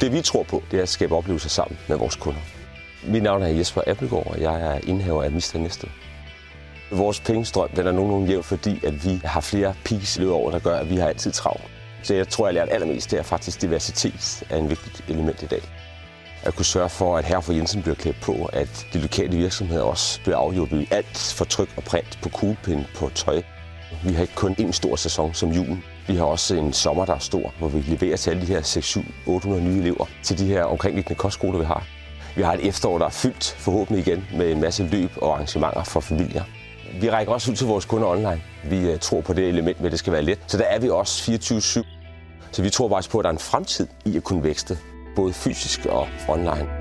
Det vi tror på, det er at skabe oplevelser sammen med vores kunder. Mit navn er Jesper Appelgaard, og jeg er indehaver af Mister Næste. Vores pengestrøm den er nogenlunde jævn, fordi at vi har flere peaks i løbet over, der gør, at vi har altid travlt. Så jeg tror, jeg lærte lært allermest, det er faktisk diversitet er en vigtigt element i dag. At kunne sørge for, at herre for Jensen bliver klædt på, at de lokale virksomheder også bliver afhjulpet i alt for tryk og print på kuglepind, på tøj. Vi har ikke kun én stor sæson som julen. Vi har også en sommer, der er stor, hvor vi leverer til alle de her 6, 7, 800 nye elever til de her omkringliggende kostskoler, vi har. Vi har et efterår, der er fyldt forhåbentlig igen med en masse løb og arrangementer for familier. Vi rækker også ud til vores kunder online. Vi øh, tror på det element med, at det skal være let. Så der er vi også 24-7. Så vi tror faktisk på, at der er en fremtid i at kunne vækste, både fysisk og online.